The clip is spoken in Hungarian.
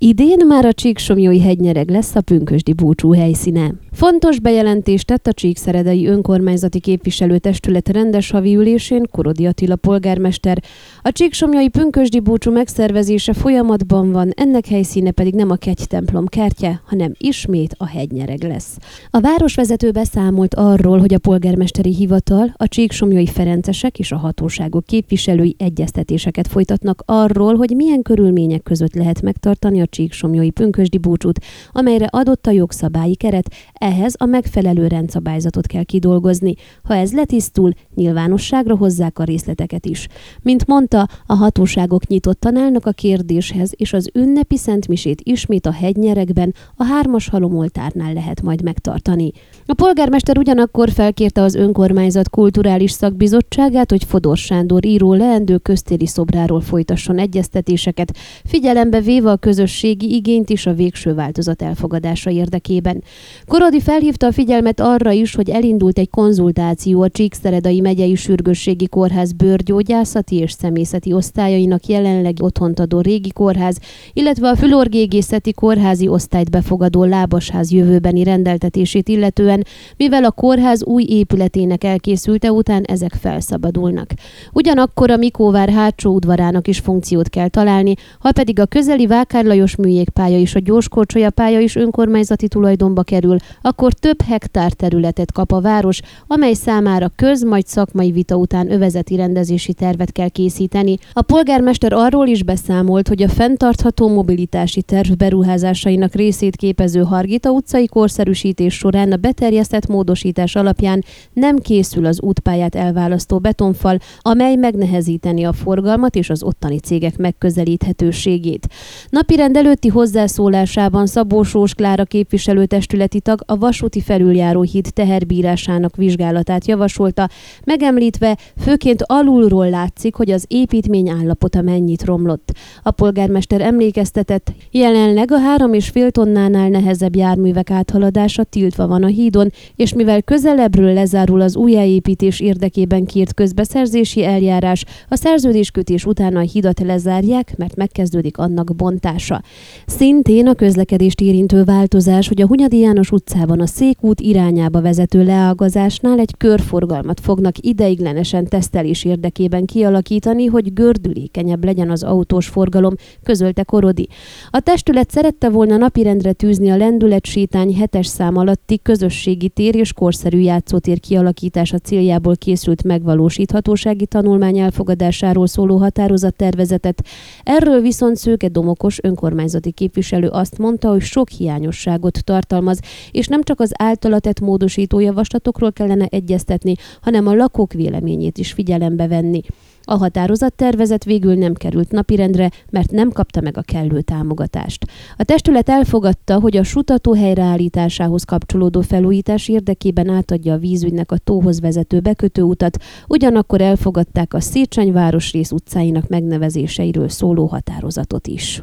Idén már a Csíksomjói hegynyereg lesz a pünkösdi búcsú helyszíne. Fontos bejelentést tett a Csíkszeredai önkormányzati képviselőtestület rendes havi ülésén Korodi Attila polgármester. A Csíksomjói pünkösdi búcsú megszervezése folyamatban van, ennek helyszíne pedig nem a kegy templom kertje, hanem ismét a hegynyereg lesz. A városvezető beszámolt arról, hogy a polgármesteri hivatal, a Csíksomjói ferencesek és a hatóságok képviselői egyeztetéseket folytatnak arról, hogy milyen körülmények között lehet megtartani a Csíksomjói pünkösdi búcsút, amelyre adott a jogszabályi keret, ehhez a megfelelő rendszabályzatot kell kidolgozni. Ha ez letisztul, nyilvánosságra hozzák a részleteket is. Mint mondta, a hatóságok nyitottan állnak a kérdéshez, és az ünnepi szentmisét ismét a hegynyerekben, a hármas halomoltárnál lehet majd megtartani. A polgármester ugyanakkor felkérte az önkormányzat kulturális szakbizottságát, hogy Fodor Sándor író leendő köztéri szobráról folytasson egyeztetéseket, figyelembe véve a közös közösségi igényt is a végső változat elfogadása érdekében. Korodi felhívta a figyelmet arra is, hogy elindult egy konzultáció a Csíkszeredai megyei sürgősségi kórház bőrgyógyászati és szemészeti osztályainak jelenleg otthont adó régi kórház, illetve a fülorgégészeti kórházi osztályt befogadó lábasház jövőbeni rendeltetését illetően, mivel a kórház új épületének elkészülte után ezek felszabadulnak. Ugyanakkor a Mikóvár hátsó udvarának is funkciót kell találni, ha pedig a közeli Vákár Lajos műjégpálya és a gyorskorcsolya pálya is önkormányzati tulajdonba kerül, akkor több hektár területet kap a város, amely számára köz, majd szakmai vita után övezeti rendezési tervet kell készíteni. A polgármester arról is beszámolt, hogy a fenntartható mobilitási terv beruházásainak részét képező Hargita utcai korszerűsítés során a beterjesztett módosítás alapján nem készül az útpályát elválasztó betonfal, amely megnehezíteni a forgalmat és az ottani cégek megközelíthetőségét. Napirend előtti hozzászólásában Szabó Sós Klára képviselőtestületi tag a vasúti felüljáró híd teherbírásának vizsgálatát javasolta, megemlítve főként alulról látszik, hogy az építmény állapota mennyit romlott. A polgármester emlékeztetett, jelenleg a három és fél tonnánál nehezebb járművek áthaladása tiltva van a hídon, és mivel közelebbről lezárul az újjáépítés érdekében kírt közbeszerzési eljárás, a szerződéskötés után a hidat lezárják, mert megkezdődik annak bontása. Szintén a közlekedést érintő változás, hogy a Hunyadi János utcában a Székút irányába vezető leágazásnál egy körforgalmat fognak ideiglenesen tesztelés érdekében kialakítani, hogy gördülékenyebb legyen az autós forgalom, közölte Korodi. A testület szerette volna napirendre tűzni a lendületsétány hetes szám alatti közösségi tér és korszerű játszótér kialakítása céljából készült megvalósíthatósági tanulmány elfogadásáról szóló határozattervezetet. Erről viszont Szőke Domokos önkormányzat önkormányzati képviselő azt mondta, hogy sok hiányosságot tartalmaz, és nem csak az általa tett módosító javaslatokról kellene egyeztetni, hanem a lakók véleményét is figyelembe venni. A határozattervezet végül nem került napirendre, mert nem kapta meg a kellő támogatást. A testület elfogadta, hogy a sutató helyreállításához kapcsolódó felújítás érdekében átadja a vízügynek a tóhoz vezető bekötőutat, ugyanakkor elfogadták a Széchenyi városrész utcáinak megnevezéseiről szóló határozatot is.